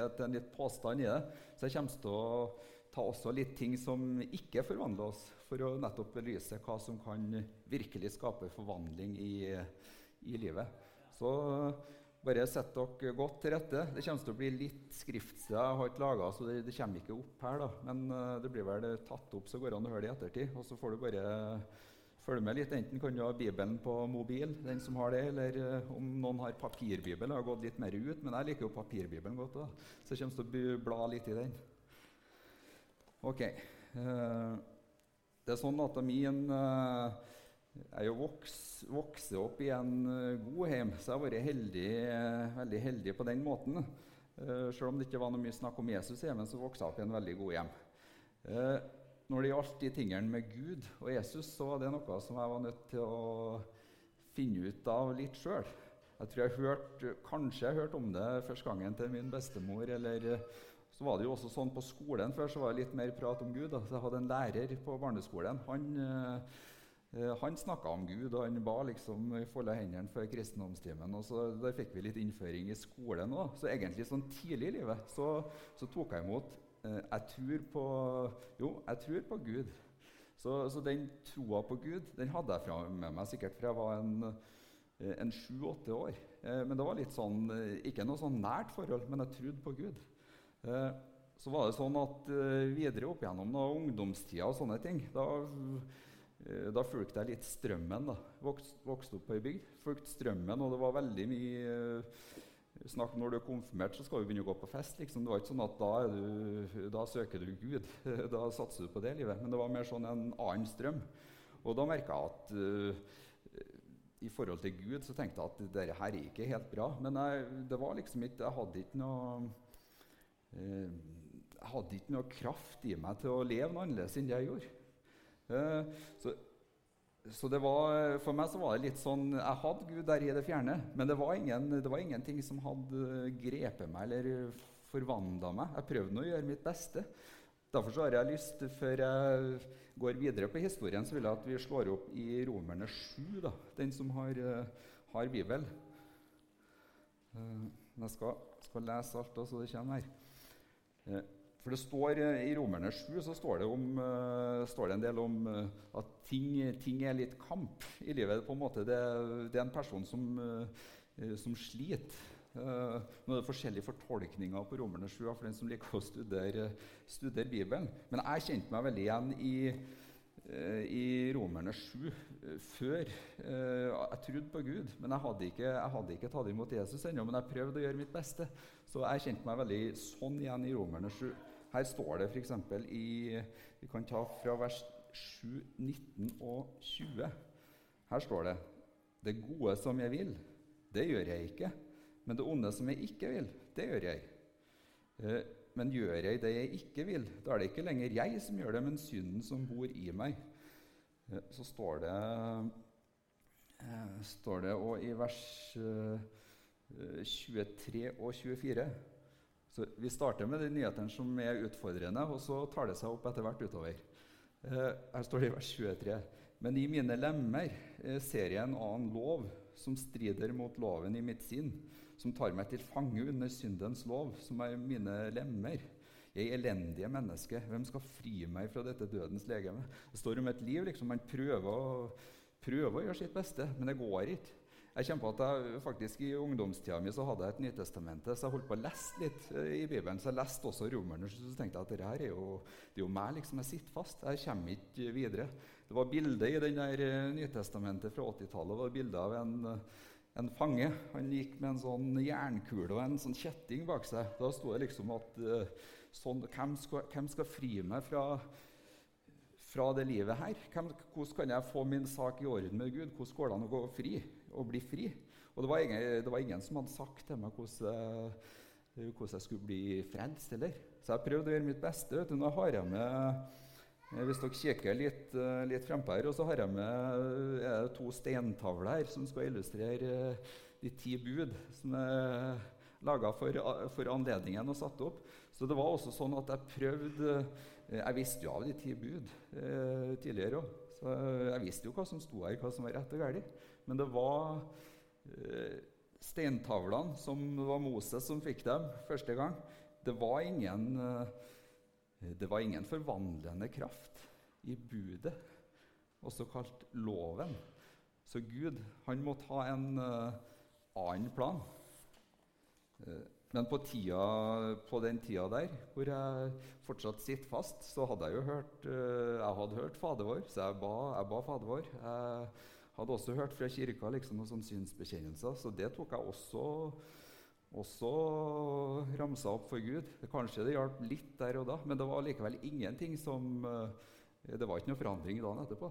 er en litt påstand i det. Så jeg kommer til å ta også litt ting som ikke forvandler oss, for å nettopp belyse hva som kan virkelig skape forvandling i, i livet. Så bare sett dere godt til rette. Det kommer til å bli litt skriftsted jeg har ikke laga, så det, det, kommer ikke opp her. da. Men uh, det blir vel tatt opp, så går det an å høre det i ettertid. Og så får du bare følge med litt. Enten kan du ha Bibelen på mobil, den som har det, eller uh, om noen har papirbibel. Jeg har gått litt mer ut, men jeg liker jo papirbibelen godt. da. Så kommer kommer til å bla litt i den. Ok. Uh, det er sånn at min uh, er jo voks, opp i en god hjem, så jeg har vært heldig, veldig heldig på den måten. Selv om det ikke var noe mye snakk om Jesus i hjemmet, så vokste jeg opp i en veldig god hjem. Når det gjaldt de tingene med Gud og Jesus, så var det noe som jeg var nødt til å finne ut av litt sjøl. Jeg tror jeg hørte, kanskje jeg hørte om det første gangen til min bestemor eller så var det jo også sånn På skolen før så var det litt mer prat om Gud. Jeg hadde en lærer på barneskolen. Han, eh, han snakka om Gud, og han ba liksom i folde hendene før kristendomstimen. og så Der fikk vi litt innføring i skolen òg. Så egentlig sånn tidlig i livet så, så tok jeg imot eh, Jeg tror på Jo, jeg tror på Gud. Så, så den troa på Gud den hadde jeg fra, med meg sikkert fra jeg var en en sju-åtte år. Eh, men det var litt sånn, ikke noe sånn nært forhold, men jeg trodde på Gud. Eh, så var det sånn at eh, videre opp gjennom da, ungdomstida og sånne ting Da, eh, da fulgte jeg litt strømmen. da. Vokste, vokste opp på ei bygd. Fulgte strømmen, og det var veldig mye snakk om Når du er konfirmert, så skal du begynne å gå på fest. Liksom. Det var ikke sånn at da, du, da, søker du Gud. Da satser du på det livet. Men det var mer sånn en annen strøm. Og da merka jeg at uh, i forhold til Gud så tenkte jeg at dette her er ikke helt bra. Men jeg, det var liksom ikke, jeg hadde ikke noe jeg eh, hadde ikke noe kraft i meg til å leve noe annerledes enn det jeg gjorde. Uh, så, så var, for meg så var det litt sånn Jeg hadde Gud der i det fjerne, men det var, ingen, det var ingenting som hadde grepet meg eller forvandla meg. Jeg prøvde å gjøre mitt beste. Derfor så har jeg lyst, før jeg går videre på historien, så vil jeg at vi slår opp i Romerne 7, da, den som har, har Bibel. Eh, jeg skal, skal lese alt, da, så det kommer her. Eh, for det står eh, I Romerne 7 så står det, om, uh, står det en del om uh, at ting, ting, er litt kamp i livet. på en måte. Det, det er en person som, som sliter. nå er det forskjellige fortolkninger på Romerne 7 for den som liker å studere, studere Bibelen. Men jeg kjente meg veldig igjen i Eh, i Romerne 7 eh, før. Eh, jeg trodde på Gud, men jeg hadde ikke, jeg hadde ikke tatt imot Jesus ennå. Men jeg prøvde å gjøre mitt beste, så jeg kjente meg veldig sånn igjen i Romerne 7. Her står det f.eks. i Vi kan ta fra vers 7, 19 og 20. Her står det Det gode som jeg vil, det gjør jeg ikke. Men det onde som jeg ikke vil, det gjør jeg. Men gjør jeg det jeg ikke vil, da er det ikke lenger jeg som gjør det, men synden som bor i meg. Eh, så står det, eh, står det og i vers 23 eh, og 24 så Vi starter med de nyhetene som er utfordrende, og så tar det seg opp etter hvert utover. Her står det i vers 23.: Men i mine lemmer ser jeg en annen lov som strider mot loven i mitt sinn som tar meg til fange under syndens lov, som er mine lemmer. Jeg elendige menneske, hvem skal fri meg fra dette dødens legeme? Det står om et liv. liksom, Man prøver å, prøver å gjøre sitt beste, men det går ikke. Jeg kommer på at jeg, faktisk I ungdomstida mi så hadde jeg et Nytestamentet, så jeg holdt på å lese litt eh, i Bibelen. Så jeg leste også Romerne, så tenkte jeg at dette her er jo, det er jo meg. liksom, Jeg sitter fast. Jeg kommer ikke videre. Det var bilde i den der eh, Nytestamentet fra 80-tallet. Det var bilde av en en fange. Han gikk med en sånn jernkule og en sånn kjetting bak seg. Da sto det liksom at uh, sånn, hvem, skal, hvem, skal, fri meg fra, fra det livet her? Hvordan kan jeg få min sak i orden med Gud? Hvordan går det an å gå fri og bli fri? Og det var ingen, det var ingen som hadde sagt til meg hvordan, hvordan jeg skulle bli frelst. Eller? Så jeg prøvde å gjøre mitt beste. Vet du. Nå har jeg med Eh, hvis dere kikker litt, eh, litt frempå her, og så har jeg med er to steintavler som skal illustrere eh, de ti bud som er laga for, for, anledningen og satt opp. Så det var også sånn at jeg prøvde Jeg visste jo av de ti bud eh, tidligere òg. Så jeg visste jo hva som sto her, hva som var rett og galt. Men det var eh, steintavlene som var Moses som fikk dem første gang. det var ingen, det var ingen forvandlende kraft i budet, også kalt loven. Så Gud han måtte ha en eh, annen plan. Uh, men på, tida, på, den tida der, hvor jeg fortsatt sitter fast, så hadde jeg jo hørt uh, jeg hadde hørt Fader vår, så jeg ba, jeg ba Fader vår. Jeg hadde også hørt fra kirka liksom, noen sånne synsbekjennelser, så det tok jeg også, også ramsa opp for Gud. Kanskje det hjalp litt der og da, men det var likevel ingenting som Det var ikke noe forandring dagen etterpå.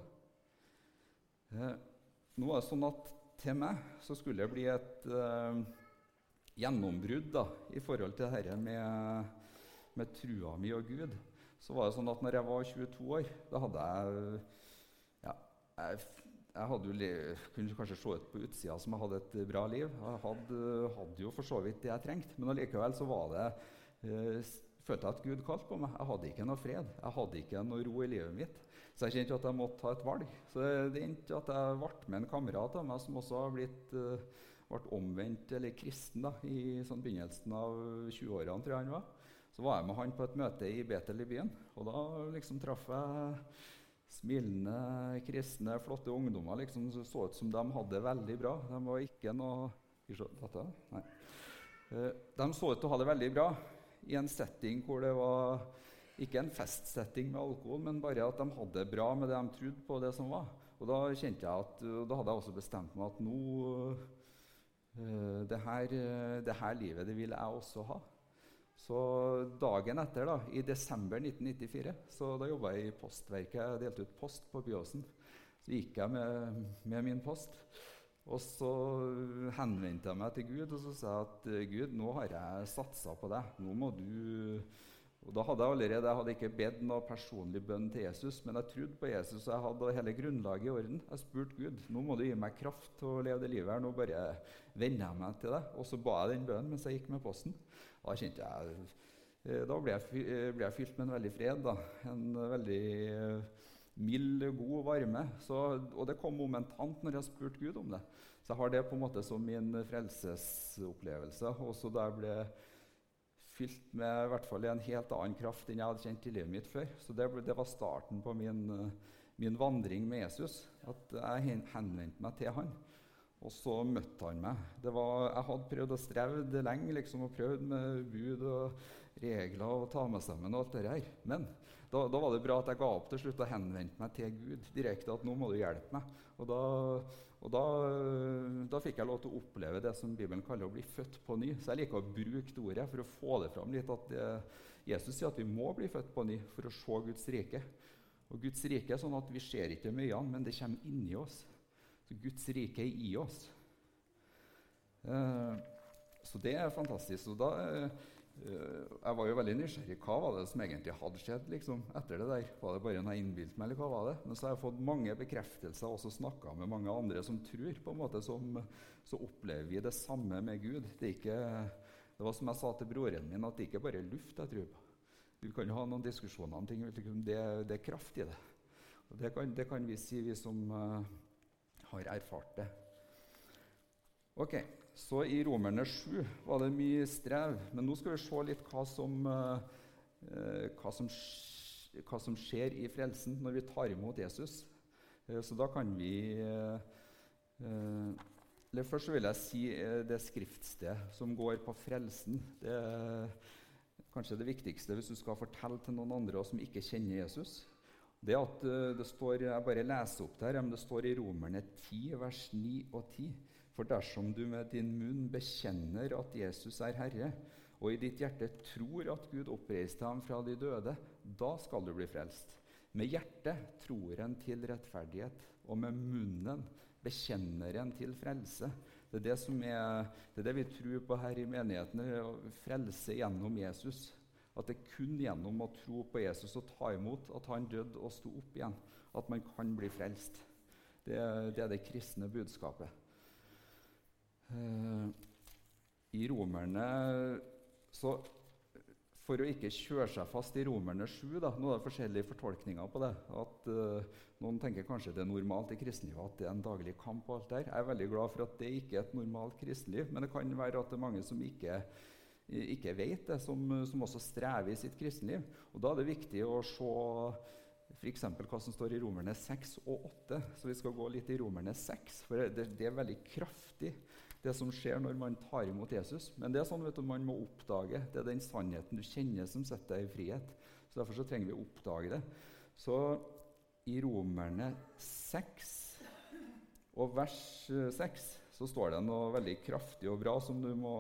Nå er det sånn at til meg så skulle det bli et uh, gjennombrudd da, i forhold til dette med, med trua mi og Gud. Så var det sånn at når jeg var 22 år, da hadde jeg ja, jeg, jeg hadde jo, kunne kanskje se ut på utsida som jeg hadde et bra liv. Jeg hadde, hadde jo for så vidt det jeg trengte, men allikevel så var det eh, følte jeg at Gud kalte på meg. Jeg hadde ikke noe fred. Jeg hadde ikke noe ro i livet mitt. Så jeg kjente at jeg måtte ta et valg. Så det endte at jeg ble med en kamerat av meg som også har blitt uh, omvendt, eller kristen, da, i sånn begynnelsen av 20-årene, tror jeg han var. Så var jeg med han på et møte i Betel i byen. Og da liksom traff jeg smilende, kristne, flotte ungdommer liksom, som så ut som de hadde det veldig bra. De var ikke noe. Uh, de så ut til å ha det veldig bra i en setting hvor det var ikke en festsetting med alkohol, men bare at de hadde det bra med det de trodde på. det som var. Og Da kjente jeg at, da hadde jeg også bestemt meg at nå uh, det, her, det her livet det vil jeg også ha. Så dagen etter, da, i desember 1994, så da jobba jeg i Postverket. Jeg delte ut post på Byåsen. Så gikk jeg med, med, min post. Og så henvendte jeg meg til Gud og så sa jeg at Gud, nå har jeg satsa på deg. Nå må du og da hadde Jeg allerede, jeg hadde ikke bedt noe personlig bønn til Jesus, men jeg trodde på Jesus, og jeg hadde hele grunnlaget i orden. Jeg spurte Gud nå må du gi meg kraft til å leve det livet her. Nå bare venner jeg meg til det. Og så ba jeg den bønnen mens jeg gikk med posten. Da kjente jeg, eh, da ble jeg, eh, ble jeg fylt med en veldig fred. Da. En veldig eh, mild, god varme. Så, og det kom momentant når jeg spurte Gud om det. Så jeg har det på en måte som min frelsesopplevelse. Også da jeg ble fylt med i hvert fall en helt annen kraft enn jeg hadde kjent i livet mitt før. Så det, det var starten på min, min, vandring med Jesus. At jeg henvendte meg til han. Og så møtte han meg. Var, jeg hadde prøvd å streve lenge liksom, og prøvd med bud og regler og ta med sammen og alt det her. Men da, da, var det bra at jeg ga opp til slutt og henvendte meg til Gud direkte. At nå må du hjelpe meg. Og da, og da, da, fikk jeg lov til å oppleve det som Bibelen kaller å bli født på ny. Så jeg liker å bruke det ordet for å få det fram litt. at det, Jesus sier at vi må bli født på ny for å se Guds rike. Og Guds rike er sånn at vi ser ikke med øynene, men det kommer inni oss. Så Guds rike er i oss. Eh, så det er fantastisk. Og da, eh, Eh, jeg var jo veldig nysgjerrig. Hva var det som egentlig hadde skjedd liksom, etter det der? Var det bare noe jeg innbilte meg, eller hva var det? Men så har jeg fått mange bekreftelser og også snakka med mange andre som tror. på en måte, som, Så opplever vi det samme med Gud. Det, ikke, det var som jeg sa til broren min, at det ikke bare er luft jeg tror på. Vi kan jo ha noen diskusjoner om ting. Det, det er kraft i det. Og det kan, det kan vi si, vi som uh, har erfart det. Ok. Så i Romerne 7 var det mye strev. Men nå skal vi se litt hva som, eh, hva som, hva som skjer i frelsen når vi tar imot Jesus. Eh, så da kan vi eh, eller Først vil jeg si det skriftstedet som går på frelsen. Det er kanskje det viktigste hvis du skal fortelle til noen andre som ikke kjenner Jesus. Det at det står, Jeg bare leser opp det her, men det står i Romerne 10, vers 9 og 10. For dersom du med din munn bekjenner at Jesus er Herre, og i ditt hjerte tror at Gud oppreiste ham fra de døde, da skal du bli frelst. Med hjertet tror en til rettferdighet, og med munnen bekjenner en til frelse. Det er det, er, det er det vi tror på her i menigheten, frelse gjennom Jesus. At det er kun gjennom å tro på Jesus og ta imot at han døde og sto opp igjen, at man kan bli frelst. Det, det er det kristne budskapet. Eh, I romerne så For å ikke kjøre seg fast i Romerne 7 da, Nå er det forskjellige fortolkninger på det. at uh, Noen tenker kanskje det er normalt i kristenlivet at det er en daglig kamp. og alt der. Jeg er veldig glad for at det ikke er et normalt kristenliv. Men det kan være at det er mange som ikke, ikke vet det, som, som også strever i sitt kristenliv. Og Da er det viktig å se f.eks. hva som står i Romerne 6 og 8. Så vi skal gå litt i Romerne 6, for det, det er veldig kraftig det som skjer når man tar imot Jesus. Men det er sånn vet du, man må oppdage. Det er den sannheten du kjenner, som setter deg i frihet. Så Derfor så trenger vi å oppdage det. Så i Romerne 6 og vers 6 så står det noe veldig kraftig og bra som du må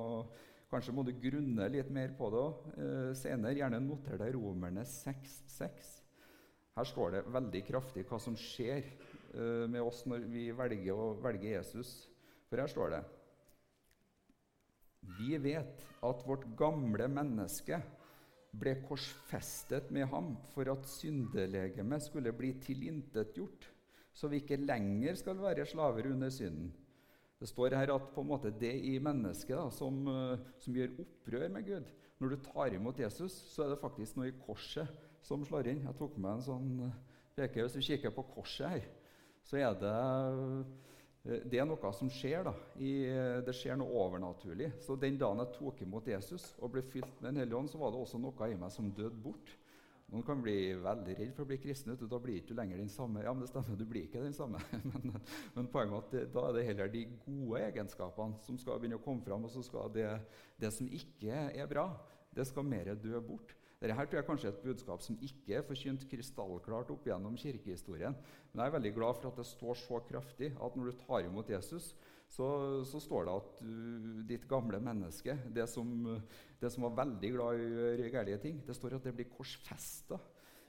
Kanskje må du grunne litt mer på det eh, senere. Gjerne noter deg Romerne 6,6. Her står det veldig kraftig hva som skjer eh, med oss når vi velger å velge Jesus. For her står det Vi vet at vårt gamle menneske ble korsfestet med ham for at syndelegemet skulle bli tilintetgjort, så vi ikke lenger skal være slaver under synden. Det står her at på en måte det i mennesket da, som, eh, som, gjør opprør med Gud Når du tar imot Jesus, så er det faktisk noe i korset som slår inn. Jeg tok med en sånn eh, peker. Hvis du kikker på korset her, så er det det er noe som skjer. da. I, det skjer noe overnaturlig. Så Den dagen jeg tok imot Jesus og ble fylt med Den hellige ånd, så var det også noe i meg som døde bort. Noen kan bli veldig redd for å bli kristen. Da blir ikke du lenger den samme. Ja, men det stemmer, du blir ikke den samme. men, men, poenget er at det, da er det heller de gode egenskapene som skal begynne å komme fram. Og så skal det, det som ikke er bra, det skal mer dø bort. Dette tror jeg kanskje er et budskap som ikke er forkynt krystallklart opp gjennom kirkehistorien. Men jeg er veldig glad for at det står så kraftig at når du tar imot Jesus, så, så, står det at uh, ditt gamle menneske, det som, det som, var veldig glad i gærne ting, det står at det blir korsfesta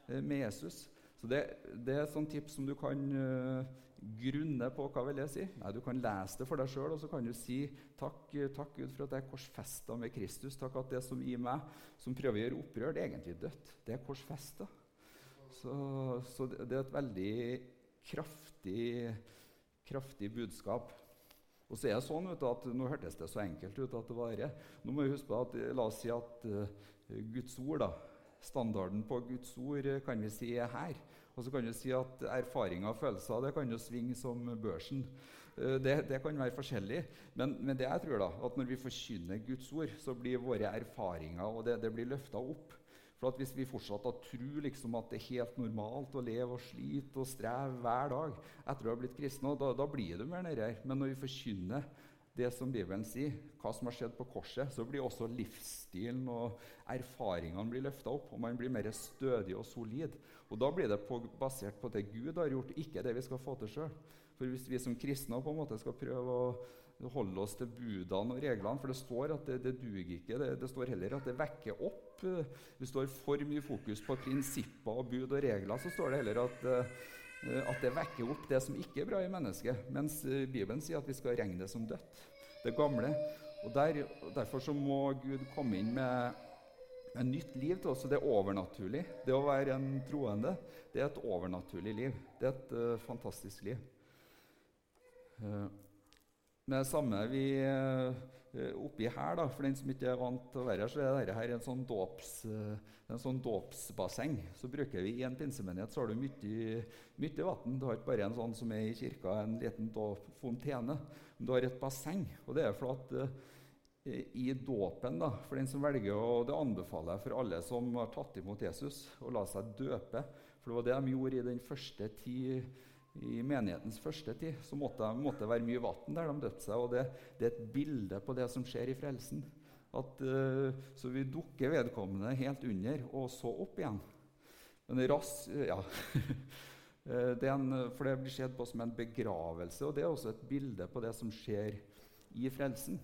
eh, med Jesus. Så det, det, er et sånt tips som du kan uh, grunne på. Hva vil jeg si? Nei, Du kan lese det for deg sjøl, og så kan du si takk, takk Gud for at jeg er korsfesta med Kristus. Takk at det som i meg, som prøver å gjøre opprør, det er egentlig dødt. Det er korsfesta. Så, så det, er et veldig kraftig, kraftig budskap. Og så er det sånn at Nå hørtes det så enkelt ut at det var det. Nå må vi huske på at La oss si at uh, Guds ord, da, standarden på Guds ord eh, kan vi si er her. Og så kan du si at erfaringer og følelser det kan jo svinge som børsen. Uh, det, det, kan være forskjellig. Men, men, det jeg tror da, at når vi forkynner Guds ord, så blir våre erfaringer og det, det blir løfta opp. For Hvis vi fortsatt tror liksom at det er helt normalt å leve og slite og streve hver dag etter å ha blitt kristne, da, da blir det mer nedi her. Men når vi forkynner det som Bibelen sier, hva som har skjedd på korset, så blir også livsstilen og erfaringene blir løfta opp, og man blir mer stødig og solid. Og Da blir det på, basert på det Gud har gjort, ikke det vi skal få til sjøl. For hvis vi som kristne på en måte skal prøve å holde oss til budene og reglene. For det står at det, det duger ikke. Det, det, står heller at det vekker opp. Hvis Det står for mye fokus på prinsipper og bud og regler. Så står det heller at, eh, at det vekker opp det som ikke er bra i mennesket. Mens eh, Bibelen sier at vi skal regne det som dødt. Det gamle. Og der, Derfor så må Gud komme inn med et nytt liv til oss. Det er overnaturlig. Det å være en troende det er et overnaturlig liv. Det er et uh, fantastisk liv. Uh, med det samme vi uh, oppi her, da, for den som ikke er vant til å være her, så er dette her en sånn, dåps, uh, en sånn dåpsbasseng. Så bruker vi I en pinsemenighet så har du mye, mye vann. Du har ikke bare en sånn som er i kirka, en liten fontene. Men du har et basseng. Og det er for at uh, i dåpen, da, for den som velger å Det anbefaler jeg for alle som har tatt imot Jesus, å la seg døpe. For det var det de gjorde i den første tid i menighetens første tid så måtte det være mye vann der de døpte seg. og det, det, er et bilde på det som skjer i frelsen. At, uh, så vi dukker vedkommende helt under og så opp igjen. Men rass, ja. Eh, det en, for det blir sett på som en begravelse, og det er også et bilde på det som skjer i frelsen.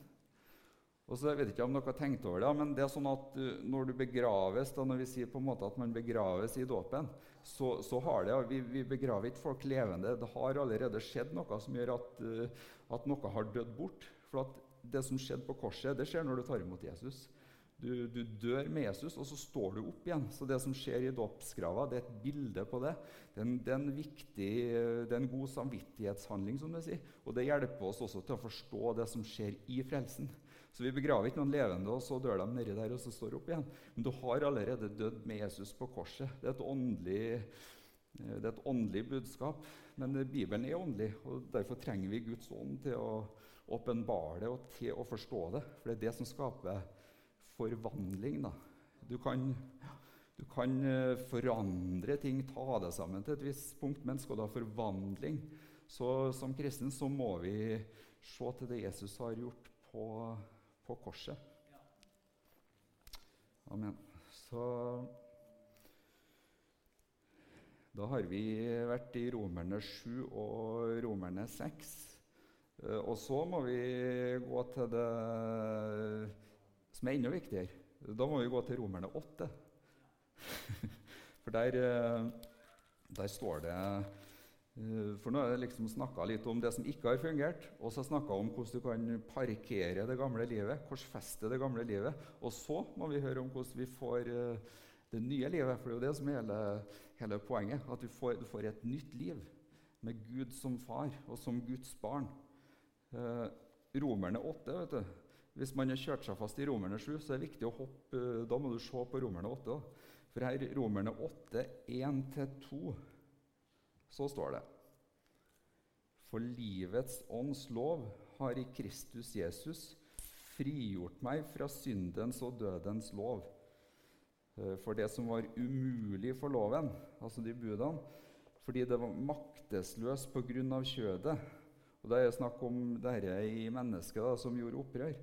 Og så jeg vet ikke om dere har tenkt over det, men det er sånn at uh, når du begraves, da når vi sier på en måte at man begraves i dåpen, så, så, har det vi, vi, begraver ikke folk levende. Det har allerede skjedd noe som gjør at, uh, at noe har dødd bort. For at det som skjedde på korset, det skjer når du tar imot Jesus. Du, du, dør med Jesus, og så står du opp igjen. Så det som skjer i dåpsgrava, det er et bilde på det. Det er, en, det er en viktig, det er en god samvittighetshandling, som du sier. Og det hjelper oss også til å forstå det som skjer i frelsen. Så vi begraver ikke noen levende, og så dør de nedi der og så står opp igjen. Men du har allerede dødd med Jesus på korset. Det er et åndelig, eh, det er et åndelig budskap. Men Bibelen er åndelig, og derfor trenger vi Guds ånd til å åpenbare det og til å forstå det. For det er det som skaper forvandling. Da. Du kan, du kan eh, forandre ting, ta det sammen til et visst punkt, men skal du ha forvandling, så som kristen så må vi se til det Jesus har gjort på, på korset. Amen. Så da har vi vært i Romerne 7 og Romerne 6. Eh, og så må vi gå til det som er enda viktigere. Da må vi gå til Romerne 8. For der, eh, der står det For nå har jeg liksom snakka litt om det som ikke har fungert, og så snakka om hvordan du kan parkere det gamle livet, korsfeste det gamle livet. Og så må vi høre om hvordan vi får det nye livet, for det er jo det som er hele, hele poenget. At du får, du får, et nytt liv med Gud som far og som Guds barn. Eh, romerne 8, vet du. Hvis man har kjørt seg fast i Romerne 7, så er det viktig å hoppe Da må du se på Romerne 8. Da. For her Romerne 8, 1-2, så står det For livets ånds lov har i Kristus Jesus frigjort meg fra syndens og dødens lov. Eh, for det som var umulig for loven, altså de budene, fordi det var maktesløst pga. kjødet. Og Det er snakk om dette i mennesket da, som gjorde opprør.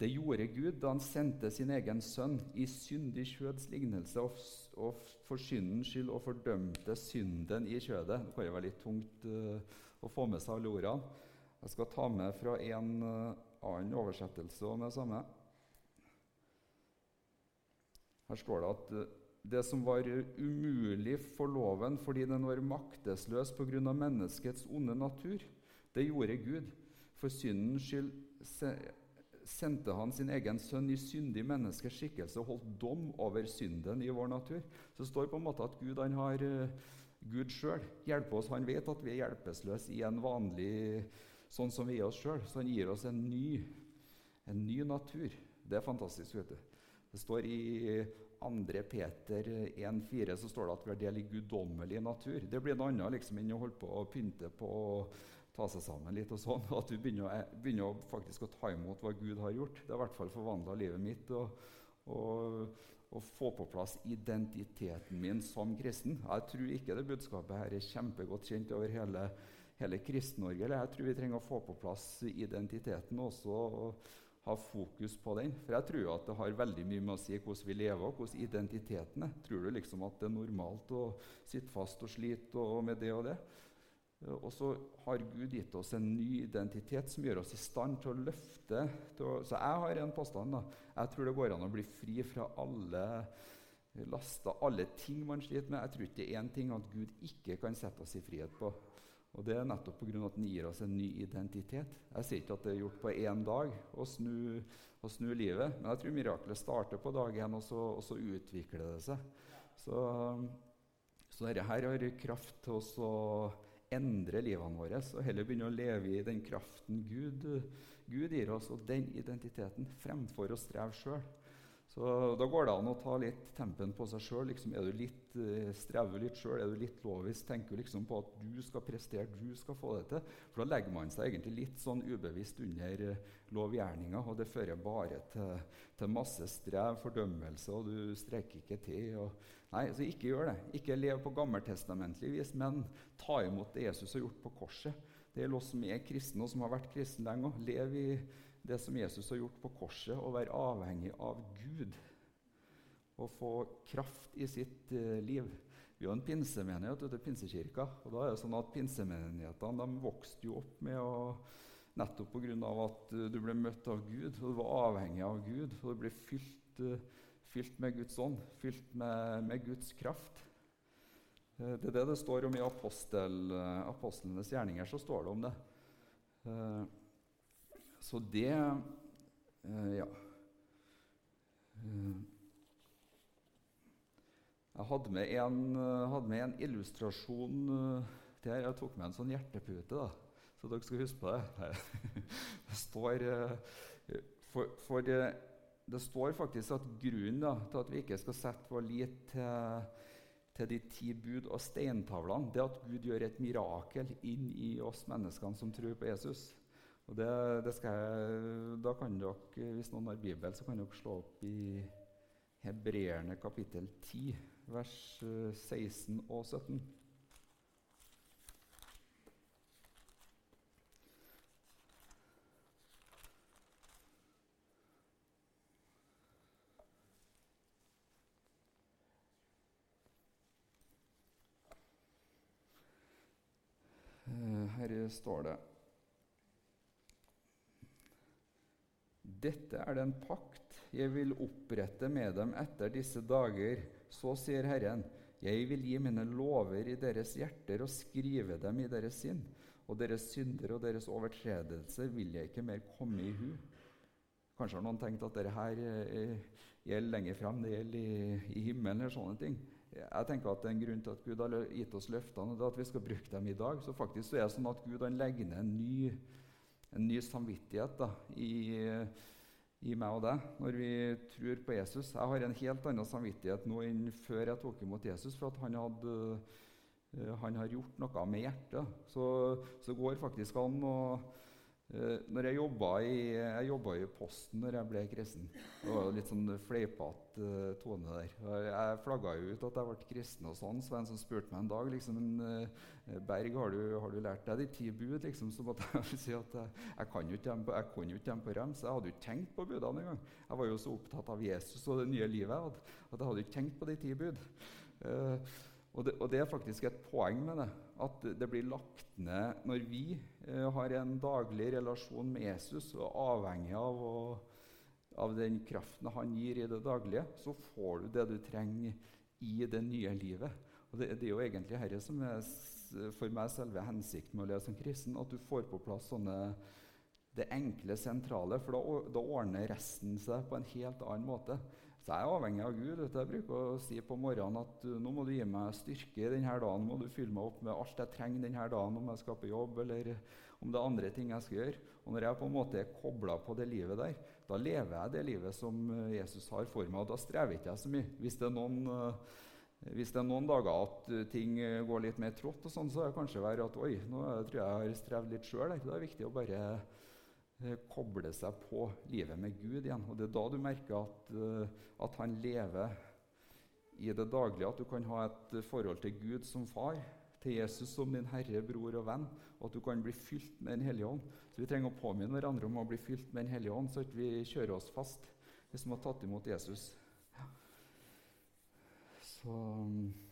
Det gjorde Gud da han sendte sin egen sønn i syndig kjøds lignelse og, og for syndens skyld og fordømte synden i kjødet. Det kan jo være litt tungt uh, å få med seg alle ordene. Jeg skal ta med fra en uh, annen oversettelse om det samme. Her står det at eh, det som var umulig for loven fordi den var maktesløs pga. menneskets onde natur, det gjorde Gud. For syndens skyld sendte han sin egen sønn i syndig menneskes skikkelse og holdt dom over synden i vår natur. Så det står på en måte at Gud han har eh, Gud sjøl hjelper oss. Han vet at vi er hjelpeløse i en vanlig sånn som vi er oss sjøl. Så han gir oss en ny, en ny natur. Det er fantastisk. vet du. Det står i 2. Peter 1,4 så står det at vi har del i guddommelig natur. Det blir noe annet liksom, enn å holde på å pynte på ta seg sammen litt. og sånn, At du begynner, å, begynner faktisk å ta imot hva Gud har gjort. Det har i hvert fall forvandla livet mitt. Og, og, og, få på plass identiteten min som kristen. Jeg tror ikke det budskapet her er kjempegodt kjent over hele, hele Kristen-Norge. Jeg tror vi trenger å få på plass identiteten også. og ha fokus på den. For jeg tror at det har veldig mye med å si hvordan vi lever og hvordan identiteten er. Tror du liksom at det er normalt å sitte fast og slite og med det og det? Og så har Gud gitt oss en ny identitet som gjør oss i stand til å løfte. Til å, så jeg har en påstand. da. Jeg tror det går an å bli fri fra alle laster, alle ting man sliter med. Jeg tror ikke det er én ting at Gud ikke kan sette oss i frihet på. Og Det er nettopp pga. at den gir oss en ny identitet. Jeg sier ikke at det er gjort på én dag å snu, å snu, livet, men jeg tror miraklet starter på dag én, og, og, så utvikler det seg. Så, så dette her har kraft til å endre livene våre og heller begynne å leve i den kraften Gud, Gud gir oss, og den identiteten, fremfor å streve sjøl. Så Da går det an å ta litt tempen på seg sjøl. Liksom, er du litt, eh, strever litt sjøl? Er du litt lovisk? Tenker du liksom på at du skal prestere, du skal få det til? For Da legger man seg egentlig litt sånn ubevisst under eh, lovgjerninga, og det fører bare til, til, masse strev, fordømmelse, og du strekker ikke til. Og, nei, så ikke gjør det. Ikke lev på gammeltestamentlig vis, men ta imot det Jesus har gjort på korset. Det gjelder oss som er kristne, og som har vært kristne lenge. Lev i det som Jesus har gjort på korset, å være avhengig av Gud og få kraft i sitt uh, liv. Vi har en pinsemenighet ute i Pinsekirka. og da er det sånn at Pinsemenighetene de vokste jo opp med å Nettopp pga. at uh, du ble møtt av Gud, og du var avhengig av Gud. Og du ble fylt, uh, fylt med Guds ånd, fylt med, med Guds kraft. Det er det det står om i apostel, apostlenes gjerninger. så står det om det. Så det eh, Ja. Eh, jeg hadde med en, eh, hadde med en illustrasjon der jeg tok med en sånn hjertepute. da. Så dere skal huske på det. Det står, for, for det, det står faktisk at grunnen da, til at vi ikke skal sette vår lit til, til de ti bud og steintavlene, det er at Gud gjør et mirakel inn i oss menneskene som tror på Jesus. Og det, det jeg, da kan dere, Hvis noen har Bibel, så kan dere slå opp i Hebreerne kapittel 10, vers 16 og 17. Her står det Dette er den pakt jeg vil opprette med dem etter disse dager. Så sier Herren, jeg vil gi mine lover i deres hjerter og skrive dem i deres sinn. Og deres synder og deres overtredelser vil jeg ikke mer komme i hu. Kanskje har noen tenkt at dette her eh, gjelder lenger frem, det gjelder i, himmelen eller sånne ting. Jeg tenker at det er en grunn til at Gud har gitt oss løftene, og at vi skal bruke dem i dag. Så faktisk så er det sånn at Gud legger ned en ny, en ny samvittighet da, i, i, meg og deg når vi tror på Jesus. Jeg har en helt annen samvittighet nå enn før jeg tok imot Jesus, for at han, hadde, eh, han har gjort noe med hjertet. Så, det går faktisk an å når jeg jobba i, i Posten når jeg ble kristen. Det var litt sånn fleipete uh, tone der. Jeg flagga jo ut at jeg ble kristen, og sånn, så var det en som spurte meg en dag liksom, uh, Berg, har du, har du, lært deg de ti bud? Liksom, så måtte jeg si at jeg, jeg kan jo ikke dem på, jo rems. Jeg hadde jo ikke tenkt på budene engang. Jeg var jo så opptatt av Jesus og det nye livet jeg hadde, at jeg hadde ikke tenkt på de ti bud. Og det, og det, er faktisk et poeng med det. At det blir lagt ned når vi eh, har en daglig relasjon med Jesus og er avhengig av, av, den kraften han gir i det daglige, så får du det du trenger i det nye livet. Og Det, det er jo egentlig dette som er for meg selve hensikten med å leve som kristen. At du får på plass sånne, det enkle, sentrale. For da, da ordner resten seg på en helt annen måte. Så jeg er avhengig av Gud. Jeg bruker å si på morgenen at nå må du gi meg styrke denne dagen. må du fylle meg opp med alt jeg trenger denne dagen, om jeg skal på jobb eller om det er andre ting jeg skal gjøre. Og Når jeg på en måte er kobla på det livet der, da lever jeg det livet som eh, Jesus har for meg. og Da strever ikke jeg så mye. Hvis det er noen, eh, hvis det er noen dager at eh, ting går litt mer trått, og sånn, så er det kanskje være at oi, nå tror jeg jeg har strevd litt sjøl. Da er det viktig å bare Eh, koble seg på livet med Gud igjen. Og Det er da du merker at, eh, at, han lever i det daglige. At du kan ha et forhold til Gud som far, til Jesus som din herre, bror og venn. Og at du kan bli fylt med Den hellige ånd. Så Vi trenger å påminne hverandre om å bli fylt med Den hellige ånd, så at vi kjører oss fast, hvis vi har tatt imot Jesus. Ja. Så...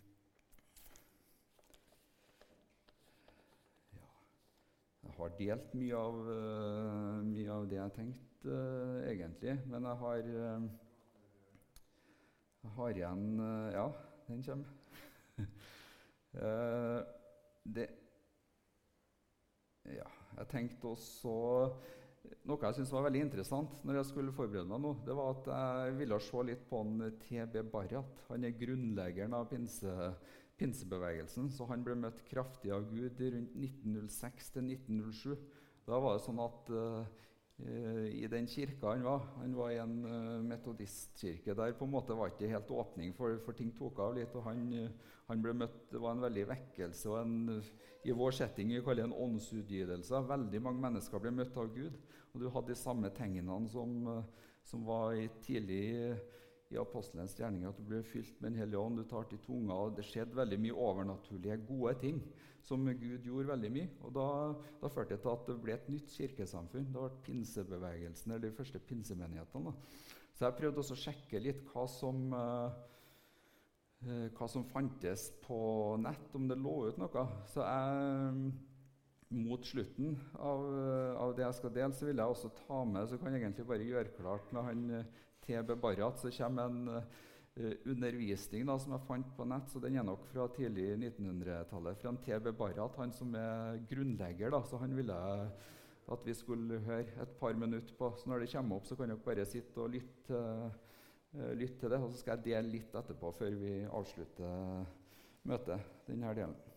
har delt mye av, uh, mye av det jeg tenkte, uh, egentlig. Men jeg har, uh, jeg har igjen Ja, den kommer. det Ja, jeg tenkte også Noe jeg syntes var veldig interessant når jeg skulle forberede meg nå, det var at jeg ville se litt på en TB Barrat. Han er grunnleggeren av pinse pinsebevegelsen, så han ble møtt kraftig av Gud rundt 1906 til 1907. Da var det sånn at uh, i den kirka han var Han var i en uh, metodistkirke der på en måte var ikke helt åpning, for, for ting tok av litt. og han, uh, han, ble møtt, Det var en veldig vekkelse. og en, I vår setting vi kaller det en åndsutgytelse. Veldig mange mennesker ble møtt av Gud. Og du hadde de samme tegnene som, som var i tidlig i apostelens gjerning at du ble fylt med Den hellige ånd, du tar til tunga, og Det skjedde veldig mye overnaturlige, gode ting som Gud gjorde veldig mye. og Da, da førte det til at det ble et nytt kirkesamfunn. Det ble pinsebevegelsen, eller de første pinsemenighetene. Så jeg prøvde også å sjekke litt hva som, uh, hva som fantes på nett, om det lå ut noe. Så jeg mot slutten av, av, det jeg skal dele, så vil jeg også ta med Så kan jeg egentlig bare gjøre klart med han TB Barrat, så kommer en uh, undervisning da, som jeg fant på nett. så Den er nok fra tidlig 1900-tallet. Fra TB Barrat, han som er grunnlegger. Da, så han ville at vi skulle høre et par minutter på. Så når det kommer opp, så kan dere bare sitte og lytte, uh, lytte til det. Og så skal jeg dele litt etterpå, før vi avslutter møtet. denne delen.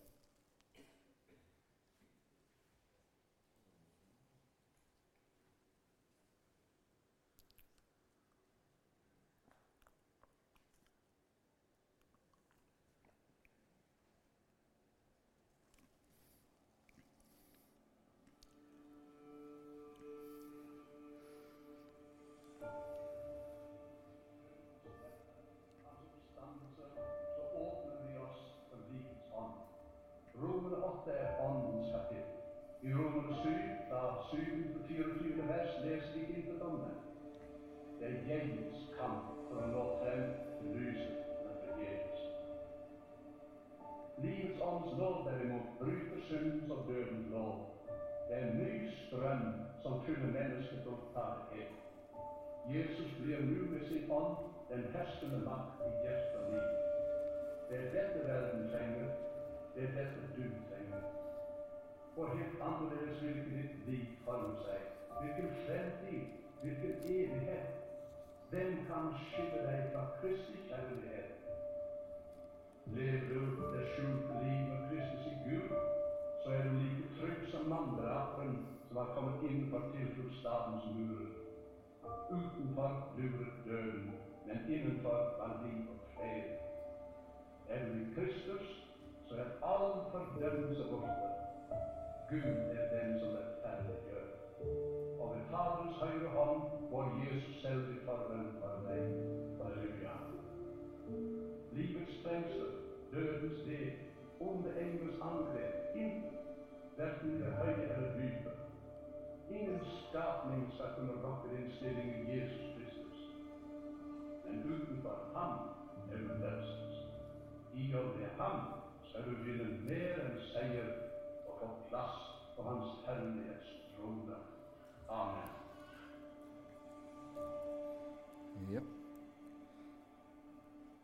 I 7, av 7 til 24 vers, leser vi intet om det. Det er gjengens kamp for å nå frem til lyset, men forgjeves. Livets ånds lov derimot bryter syndens og dødens lov. Det er en ny strøm som fyller mennesket opptatthet. Jesus blir nå med sin ånd den herskende makt i hjertet og liv. Det er dette verden trenger. Det er dette du trenger. For helt annerledes hvilket nytt liv forme seg. Hvilken fremtid, hvilken evighet. Hvem kan skille deg fra Kristi kjærlighet? Lever du det skjulte liv med Kristus i Gud, så er du like trygg som mandrapen som har kommet innenfor tilfluktsstadens murer. Utenfor lurer døden, men innenfor var liv og fred. Er du i Kristus, så er all fordømmelse borte. Gud er den som rettferdiggjør. Og ved Faderens høyre hånd går Jesus selv i forbønn for deg. Halleluja. Livets trengsel, dødens deg, onde engels angrep, intet, verken det høye eller dype. Ingen skapning skal kunne rokke din stilling i Jesus Kristus. Men utenfor ham er du frelst. I og med ham skal du vinne mer enn seier plass på Hans herlighets trone. Amen. Ja.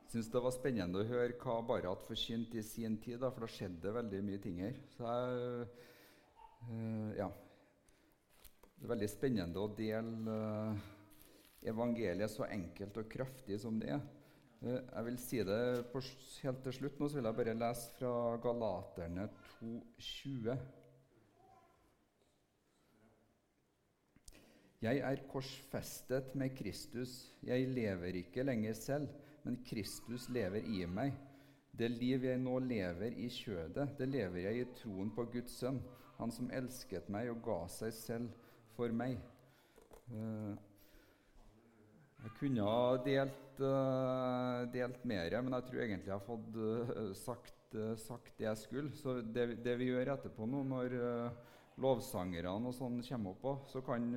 Syns det var spennende å høre hva Barat forkynte i sin tid, da, for da skjedde veldig mye ting her. Så jeg, øh, ja. Det er veldig spennende å dele eh, evangeliet så enkelt og kraftig som det er. Eh, jeg vil si det på, helt til slutt. Nå så vil jeg bare lese fra Galaterne 2,20. Jeg er korsfestet med Kristus. Jeg lever ikke lenger selv, men Kristus lever i meg. Det liv jeg nå lever i kjødet, det lever jeg i troen på Guds sønn, han som elsket meg og ga seg selv for meg. Eh, jeg kunne ha delt, uh, delt mer, men jeg tror egentlig jeg har fått uh, sagt, sagt, det jeg skulle. Så det, det, vi gjør etterpå nå, når lovsangerne og sånn kommer opp, òg, så kan,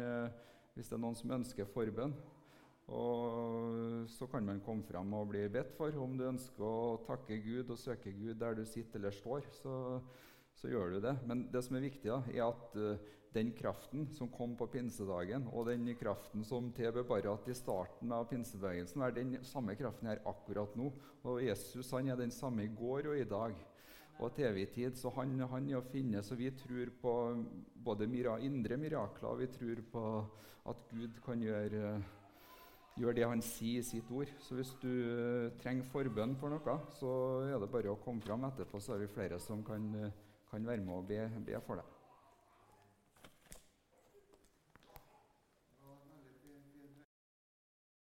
hvis det er noen som ønsker forbønn, så kan man komme fram og bli bedt for. Om du ønsker å takke Gud og søke Gud der du sitter eller står, så, så gjør du det. Men det som er viktig, da, er at den kraften som kom på pinsedagen, og den kraften som til Barat i starten av pinsebevegelsen, er den samme kraften her akkurat nå. Og Jesus han er den samme i går og i dag og TV-tid. Så han, han er å finne. Så vi tror på både mira, indre mirakler, og vi tror på at Gud kan gjøre, gjøre det han sier i sitt ord. Så hvis du trenger forbønn for noe, så er det bare å komme fram etterpå, så er vi flere som kan, kan være med og be, be for deg.